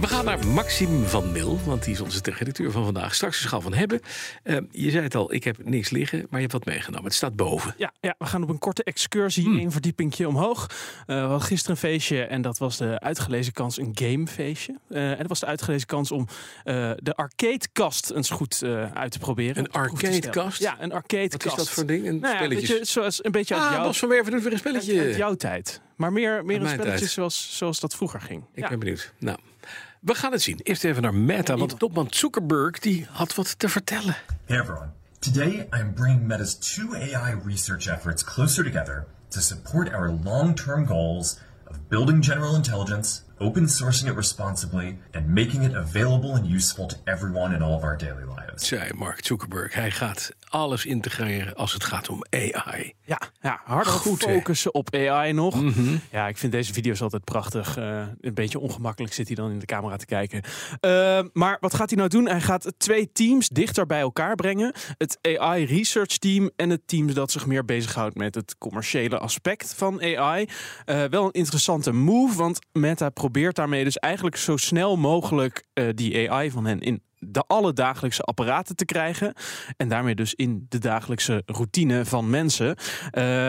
We gaan naar Maxime van Mil, want die is onze redacteur van vandaag. Straks gaan van hebben. Uh, je zei het al, ik heb niks liggen, maar je hebt wat meegenomen. Het staat boven. Ja, ja we gaan op een korte excursie, hmm. één verdiepingje omhoog. Uh, we hadden gisteren een feestje en dat was de uitgelezen kans, een gamefeestje. Uh, en dat was de uitgelezen kans om de arcadekast eens goed uit te proberen. Een arcadekast? Ja, een arcadekast. Wat is dat voor ding? Een nou ja, beetje, zoals een beetje uit ah, jouw... Bas van Werven doet weer een spelletje. Uit, jouw tijd. Maar meer, meer een spelletje zoals, zoals dat vroeger ging. Ik ben benieuwd. Nou, we gaan het zien. Eerst even naar Meta, want topman Zuckerberg die had wat te vertellen. Hey everyone. Today I'm bringing Meta's two AI research efforts closer together to support our long-term goals of building general intelligence open sourcing it responsibly, and making it available and useful to everyone in all of our daily lives. Zei Mark Zuckerberg. Hij gaat alles integreren als het gaat om AI. Ja, ja harder Goed, focussen op AI nog. Mhm. Ja, ik vind deze video's altijd prachtig. Uh, een beetje ongemakkelijk zit hij dan in de camera te kijken. Uh, maar wat gaat hij nou doen? Hij gaat twee teams dichter bij elkaar brengen. Het AI Research Team en het team dat zich meer bezighoudt met het commerciële aspect van AI. Uh, wel een interessante move, want Meta probeert daarmee dus eigenlijk zo snel mogelijk die AI van hen in de alledagelijkse apparaten te krijgen. En daarmee dus in de dagelijkse routine van mensen. Uh,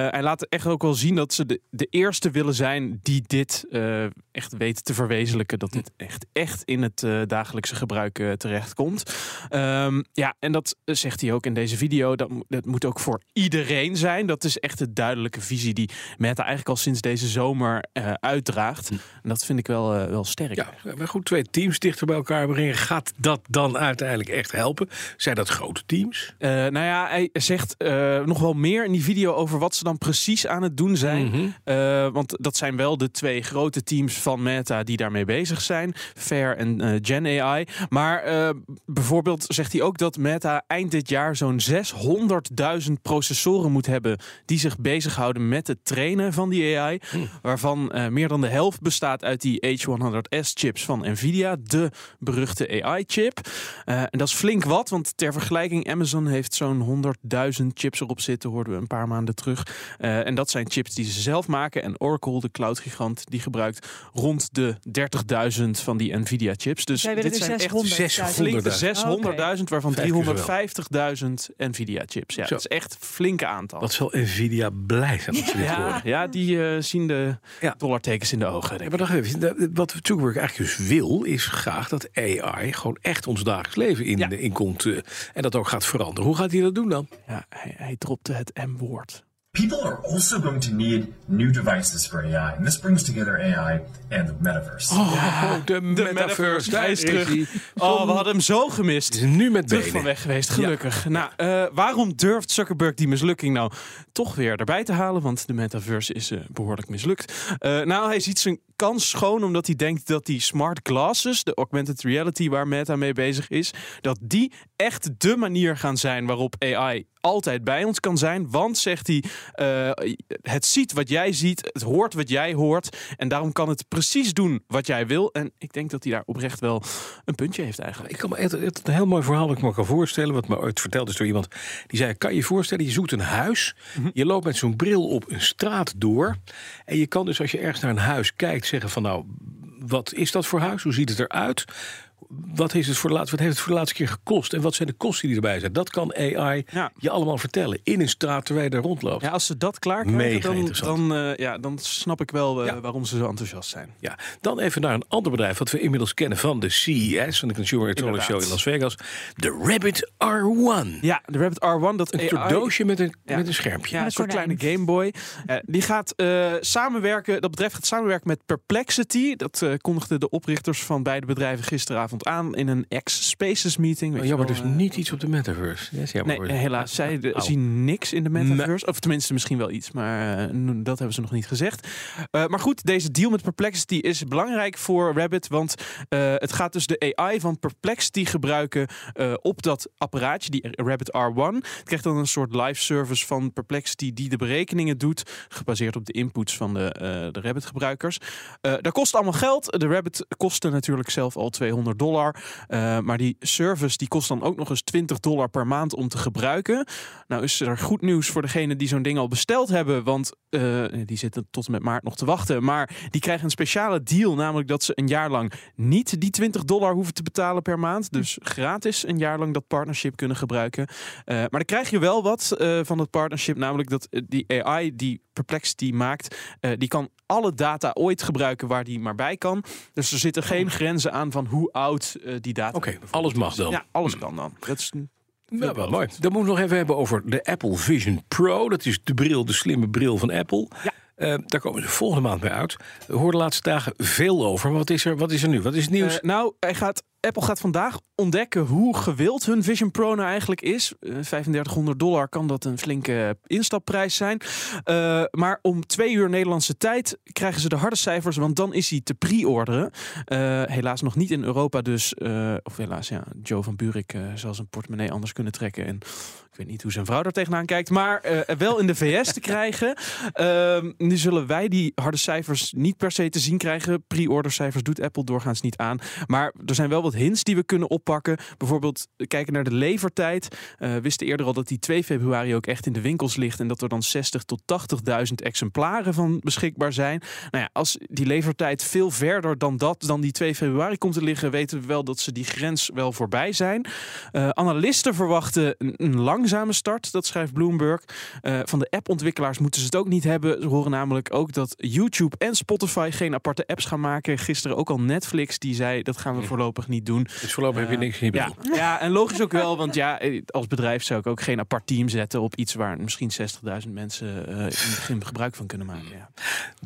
hij laat echt ook wel zien dat ze de, de eerste willen zijn die dit uh, echt weten te verwezenlijken. Dat dit echt, echt in het uh, dagelijkse gebruik terechtkomt. Um, ja, en dat zegt hij ook in deze video. Dat, dat moet ook voor iedereen zijn. Dat is echt de duidelijke visie die Meta eigenlijk al sinds deze zomer uitdraagt. Hm. En dat vind ik wel, wel sterk. Ja, maar goed, twee teams dichter bij elkaar brengen. Gaat dat dan uiteindelijk echt helpen? Zijn dat grote teams? Uh, nou ja, hij zegt uh, nog wel meer in die video over wat ze dan precies aan het doen zijn. Mm uh, want dat zijn wel de twee grote teams van Meta die daarmee bezig zijn. Fair en Gen AI. Maar bijvoorbeeld zegt hij ook dat Meta eind dit jaar zo'n 600.000 processoren moet hebben die zich bezighouden met het trainen van die AI. Waarvan meer dan de helft bestaat uit die H100S chips van Nvidia, de beruchte AI-chip. En dat is flink wat, want ter vergelijking, Amazon heeft zo'n 100.000 chips erop zitten, hoorden we een paar maanden terug. En dat zijn chips die ze zelf maken. En Oracle, de cloud-gigant, die gebruikt rond de 30.000 van die Nvidia-chips. Dus dit zijn 600. echt 600.000, waarvan 350.000 Nvidia-chips. Ja, Zo. dat is echt een flinke aantal. Wat zal Nvidia blij zijn dat ze dit ja, Ja, die uh, zien de ja. dollartekens in de ogen. Ja, maar nog even, wat Zuckerberg eigenlijk dus wil, is graag dat AI gewoon echt ons dagelijks leven in, in komt. Uh, en dat ook gaat veranderen. Hoe gaat hij dat doen dan? Ja, hij, hij dropte het M-woord. People are also going to need new devices for AI. And this brings together AI and the metaverse. Oh, ja, de, metaverse. metaverse. Daar is terug. Oh, we hadden hem zo gemist. Is nu met terug van weg geweest, gelukkig. Ja. Nou, uh, waarom durft Zuckerberg die mislukking nou toch weer erbij te halen? Want de metaverse is uh, behoorlijk mislukt. Uh, nou, hij ziet zijn kans schoon omdat hij denkt dat die smart glasses, de augmented reality waar Meta mee bezig is, dat die echt de manier gaan zijn waarop AI altijd bij ons kan zijn. Want, zegt hij, uh, het ziet wat jij ziet, het hoort wat jij hoort. En daarom kan het precies doen wat jij wil. En ik denk dat hij daar oprecht wel een puntje heeft eigenlijk. Ik kan me het een heel mooi verhaal dat ik me kan voorstellen. Wat me ooit verteld is door iemand. Die zei, kan je je voorstellen, je zoekt een huis. Mhm. Je loopt met zo'n bril op een straat door. En je kan dus als je ergens naar een huis kijkt zeggen van nou, wat is dat voor huis? Hoe ziet het eruit? Wat, is het voor de laatste, wat heeft het voor de laatste keer gekost? En wat zijn de kosten die erbij zijn? Dat kan AI je allemaal vertellen. In een straat terwijl je daar rondloopt. Ja, als ze dat klaar krijgen, dan, dan, uh, ja, dan snap ik wel uh, waarom ze zo enthousiast zijn. Ja, dan even naar een ander bedrijf wat we inmiddels kennen van de CES, van de Consumer Electronics Show in Las Vegas. De Rabbit R1. Ja, de Rabbit R1. Dat een AI... doosje met een, met een schermpje. Ja, een soort kleine Game Boy. Uh, die gaat samenwerken, dat bedrijf gaat samenwerken met Perplexity. Dat kondigden de oprichters van beide bedrijven gisteravond aan in een X-Spaces meeting. Oh, jammer, wel, dus eh, niet iets op de metaverse. Jammer Nee, helaas. Zij de- zien niks in de metaverse. Of tenminste, misschien wel iets, maar eh, dat hebben ze nog niet gezegd. Eh, maar goed, deze deal met Perplexity is belangrijk voor Rabbit. Want eh, het gaat dus de AI van Perplexity gebruiken eh, op dat apparaatje, die Rabbit R1. Het krijgt dan een soort live service van Perplexity die de berekeningen doet. Gebaseerd op de inputs van de, eh, de Rabbit-gebruikers. Eh dat kost allemaal geld. De Rabbit kostte natuurlijk zelf al 200 dollar. Eh, maar die service die kost dan ook nog eens 20 dollar per maand om te gebruiken. Nou is er goed nieuws voor degenen die zo'n ding al besteld hebben. Want eh, die zitten tot en met maart nog te wachten. Maar die krijgen een speciale deal. Namelijk dat ze een jaar lang niet die 20 dollar hoeven te betalen per maand. Dus gratis een jaar lang dat partnership kunnen gebruiken. Eh, maar dan krijg je wel wat van dat partnership. Namelijk dat die AI die Perplexity maakt. die kan alle data ooit gebruiken waar die maar bij kan. Dus er zitten geen grenzen aan van hoe oud eh, die data Oké, alles mag dan. Ja, alles kan dan. Dat is wel mooi. Dan moeten we nog even hebben over de Apple Vision Pro. Dat is de bril, de slimme bril van Apple. Ja. Eh, daar komen ze volgende maand bij uit. We hoorden de laatste dagen veel over. Maar wat is er, wat is er nu? Wat is het nieuws? Eh, nou, hij gaat, Apple gaat vandaag ontdekken hoe gewild hun Vision Pro nou eigenlijk is. Eh 3500 dollar kan dat een flinke instapprijs zijn. Eh, maar om twee uur Nederlandse tijd krijgen ze de harde cijfers, want dan is hij te pre-orderen. Eh, helaas nog niet in Europa, dus. eh, of helaas, ja, Joe van Buurik eh, zal zijn portemonnee anders kunnen trekken. En ik weet niet hoe zijn vrouw daar tegenaan kijkt, maar eh, wel in de VS te krijgen. Ehm, nu zullen wij die harde cijfers niet per se te zien krijgen. Pre-order cijfers doet Apple doorgaans niet aan. Maar er zijn wel wat hints die we kunnen oppakken. Bijvoorbeeld eh, kijken naar de levertijd. Eh, we wisten eerder al dat die 2 februari ook echt in de winkels ligt. En dat er dan 60 tot 80.000 exemplaren van beschikbaar zijn. Nou ja, als die levertijd veel verder dan dat, dan die 2 februari komt te liggen, weten we wel dat ze die grens wel voorbij zijn. Eh, analisten verwachten een, een langzame start, dat schrijft Bloomberg. Van de appontwikkelaars moeten ze het ook niet hebben. Ze horen namelijk ook dat YouTube en Spotify geen aparte apps gaan maken. Gisteren ook al Netflix, die zei dat gaan we voorlopig niet doen. dus voorlopig heb je niks in je Ja, ja, en logisch ook wel, want ja, eh, als bedrijf zou ik ook geen apart team zetten op iets waar misschien 60.000 mensen eh, in het begin gebruik van kunnen maken. Ja.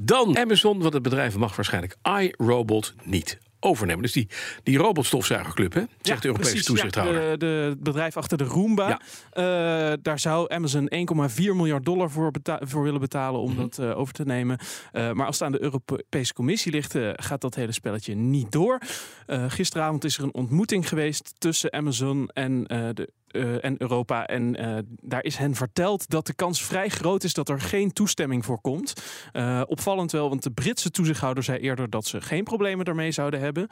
Dan Amazon, want het bedrijf mag waarschijnlijk iRobot niet overnemen. Dus die, die robotstofzuigerclub, hè? Zegt de Europese precies. toezichthouder. Ja, de, de, het bedrijf achter de Roomba. Ja. Eh, daar zou Amazon 1,4 miljard dollar voor, voor willen betalen Mhm. om dat eh, over te nemen. Eh, maar als het aan de Europese Commissie ligt, gaat dat hele spelletje niet door. Gisteravond is er een ontmoeting geweest tussen Amazon en de eh, en Europa. En eh, daar is hen verteld dat de kans vrij groot is dat er geen toestemming voor komt. Eh, opvallend wel, want de Britse toezichthouder zei eerder dat ze geen problemen daarmee zouden hebben.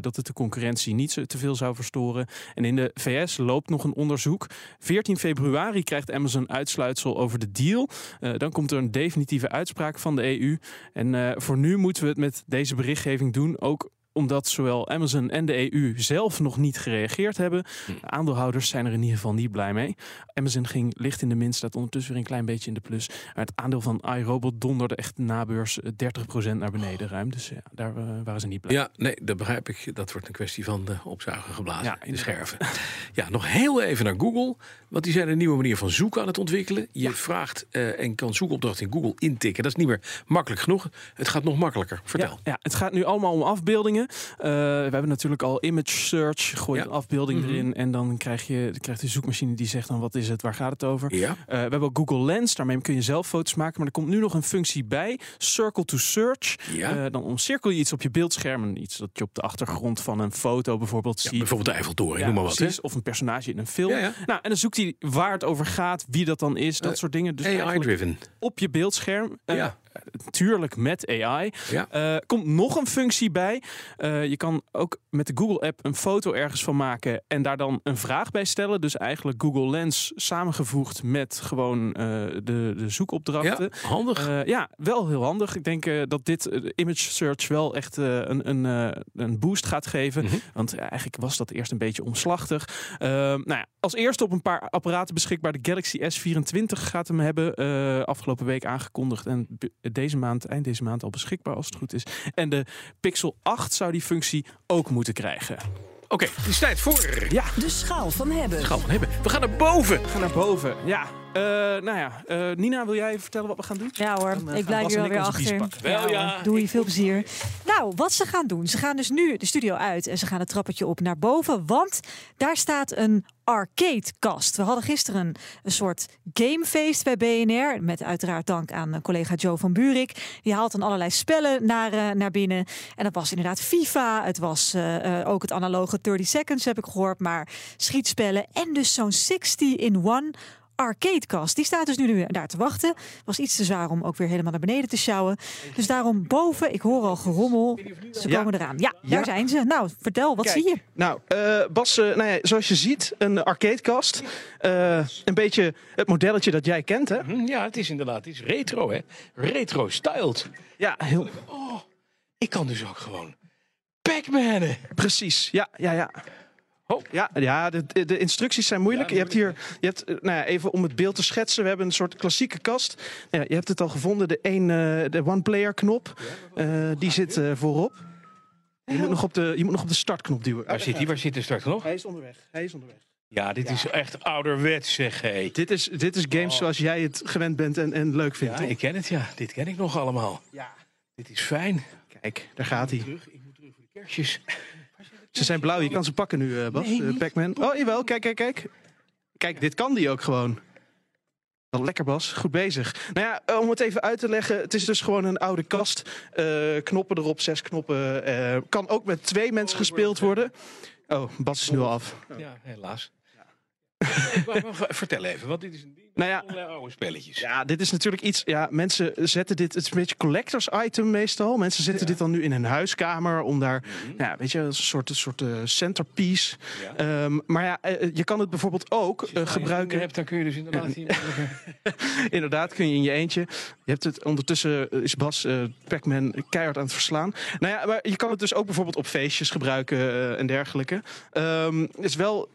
Dat het de concurrentie niet te veel zou verstoren. En in de VS loopt nog een onderzoek. 14 februari krijgt Amazon uitsluitsel over de deal. Dan komt er een definitieve uitspraak van de EU. En voor nu moeten we het met deze berichtgeving doen. Ook omdat zowel Amazon en de EU zelf nog niet gereageerd hebben. De aandeelhouders zijn er in ieder geval niet blij mee. Amazon ging licht in de min, staat ondertussen weer een klein beetje in de plus. Maar het aandeel van iRobot donderde echt na beurs eh, 30% naar beneden ruim. Dus ja, daar eh, waren ze niet blij. Ja, nee, dat begrijp ik. Dat wordt een kwestie van de opzuigen geblazen Ja, in de scherven. Ja, nog heel even naar Google. Want die zijn een nieuwe manier van zoeken aan het ontwikkelen. Je vraagt eh, en kan zoekopdrachten in Google intikken. Dat is niet meer makkelijk genoeg. Het gaat nog makkelijker. Vertel. Ja, ja, het gaat nu allemaal om afbeeldingen. Eh, we hebben natuurlijk al image search. Gooi Ja. een afbeelding Mhm. erin en dan krijg je dan krijgt de zoekmachine die zegt dan wat is het, waar gaat het over. Ja. Eh, we hebben ook Google Lens, daarmee kun je zelf foto's maken. Maar er komt nu nog een functie bij, Circle to Search. Ja. Eh, dan omcirkel je iets op je beeldscherm. Iets dat je op de achtergrond van een foto bijvoorbeeld ziet. bijvoorbeeld de Eiffeltoren, noem maar wat. precies. Of een personage in een film. Nou, en dan zoekt hij waar het over gaat, wie dat dan is, dat soort dingen. Dus AI-driven. op je beeldscherm. Ja. Tuurlijk met AI. Ja. Eh, komt nog een functie bij. Eh, je kan ook met de Google-app een foto ergens van maken en daar dan een vraag bij stellen. Dus eigenlijk Google Lens samengevoegd met gewoon eh, de, de zoekopdrachten. Ja, handig. Ja, wel heel handig. Ik denk dat dit image search wel echt een, een, een boost gaat geven. Mhm. Want eigenlijk was dat eerst een beetje omslachtig. Nou ja, als eerste op een paar apparaten beschikbaar. De Galaxy S24 gaat hem hebben. afgelopen week aangekondigd. En deze maand, eind deze maand al beschikbaar als het goed is. En de Pixel 8 zou die functie ook moeten krijgen. Oké, het is tijd voor... Ja, De schaal van hebben. Gaan we hebben. We gaan naar boven. we gaan naar boven. Ja, nou ja, Nina, wil jij even vertellen wat we gaan doen? Ja hoor, ik blijf hier alweer achter. Wel ja. Doe je veel plezier. Nou, wat ze gaan doen. Ze gaan dus nu de studio uit en ze gaan het trappetje op naar boven. Want daar staat een arcadekast. We hadden gisteren een soort gamefeest bij BNR. Met uiteraard dank aan collega Joe van Buurik. Die haalt dan allerlei spellen naar, uh, naar binnen. En dat was inderdaad FIFA. Het was uh, ook het analoge 30 seconds heb ik gehoord. Maar schietspellen. En dus zo'n 60 in one arcadekast. Die staat dus nu daar te wachten. Was iets te zwaar om ook weer helemaal naar beneden te sjouwen. Dus daarom boven, ik hoor al gerommel. Ze komen eraan. Ja, daar zijn ze. Nou, vertel, wat zie je? Nou, uh, Bas, uh, nou ja, zoals je ziet, een arcadekast. Uh, een beetje het modelletje dat jij kent, hè? Mhm, ja, het is inderdaad het is retro, hè? Retro-styled. Ja, heel... Oh, ik kan dus ook gewoon Pac-Manen. Precies, ja, ja, ja. Oh. Ja, ja de, de, instructies zijn moeilijk. je hebt hier, je hebt, nou ja, even om het beeld te schetsen, we hebben een soort klassieke kast. Ja, je hebt het al gevonden, de, een, uh, de one-player knop, uh, die zit uh, voorop. Je moet, nog op de, je moet nog op de startknop duwen. Waar zit hij? Waar zit de startknop? Hij is onderweg. Hij is onderweg. Ja, dit is echt ouderwets, zeg hé. Dit is, dit is games oh. zoals jij het gewend bent en, en leuk vindt. Ja, ik ken het, ja. Dit ken ik nog allemaal. Ja. Dit is fijn. Kijk, daar gaat hij. Ik moet terug voor de kerstjes. Ze zijn blauw, je kan ze pakken nu, uh, Bas. Nee, uh, Pac-Man. Oh, jawel, kijk, kijk, kijk. Kijk, dit kan die ook gewoon. Wel lekker, Bas. Goed bezig. Nou ja, eh, om het even uit te leggen. Het is dus gewoon een oude kast. Uh, knoppen erop, zes knoppen. Uh, kan ook met twee mensen gespeeld worden. Oh, Bas is nu al af. Ja, helaas. Vertel even, want dit is een nou ja, oude spelletjes. Ja, dit is natuurlijk iets. Ja, mensen zetten dit. Het is een beetje collectors item meestal. Mensen zetten dit dan nu in hun huiskamer om daar. Mhm. Ja, weet je, een soort, een soort uh, centerpiece. Ja. Um, maar ja, uh, je kan het bijvoorbeeld ook uh, gebruiken. Hebt, dan kun je dus inderdaad. inderdaad, kun je in je eentje. Je hebt het ondertussen is Bas Pac-Man keihard aan het verslaan. Nou ja, maar je kan het dus ook bijvoorbeeld op feestjes gebruiken en dergelijke. Um, is wel.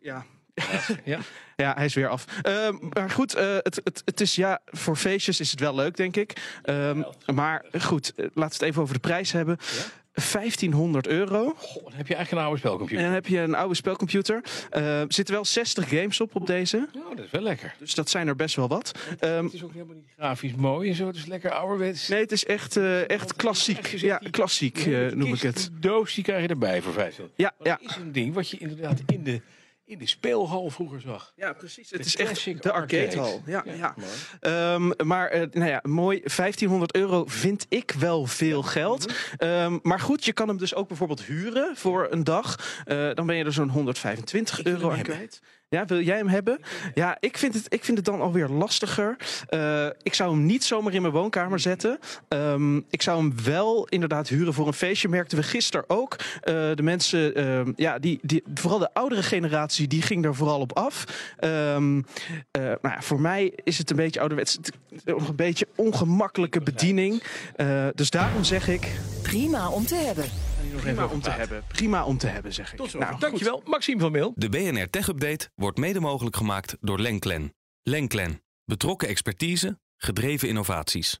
Ja, ja. ja, hij is weer af. Uh, maar goed, uh, het, het, het is ja, voor feestjes is het wel leuk, denk ik. Um, maar goed, uh, laten we het even over de prijs hebben. Ja? 1500 euro. Goh, dan heb je eigenlijk een oude spelcomputer. En dan heb je een oude spelcomputer. Uh, er zitten wel 60 games op op deze. Oh, dat is wel lekker. Dus dat zijn er best wel wat. Um, het is ook helemaal niet grafisch mooi en zo. Het is lekker ouderwets. Nee, het is echt, uh, echt klassiek. Ja, klassiek uh, noem ik het. Doos die krijg je erbij voor 500. Ja, ja. Dat is een ding wat je inderdaad in de in de speelhal vroeger zag. Ja, precies. Het is echt de arcadehal. Ja, ja. ja. Um, maar uh, nou ja, mooi. 1500 euro vind ik wel veel geld. Um, maar goed, je kan hem dus ook bijvoorbeeld huren voor een dag. Uh, dan ben je er zo'n 125 ik euro aan kwijt. Ja, wil jij hem hebben? Ja, ik vind het, ik vind het dan alweer lastiger. Uh, ik zou hem niet zomaar in mijn woonkamer zetten. Um, ik zou hem wel inderdaad huren voor een feestje. Merkten we gisteren ook. Uh, de mensen, uh, ja, die, die, vooral de oudere generatie, die ging er vooral op af. Um, nou ja, voor mij is het een beetje ouderwets. Nog een beetje ongemakkelijke bediening. dus daarom zeg ik. Prima om te hebben. Prima om te hebben. Prima om te hebben, zeg ik. Tot zo. Nou, Dankjewel, Maxime van Meel. De BNR Tech Update wordt mede mogelijk gemaakt door Lenklen. Lenklen. Betrokken expertise, gedreven innovaties.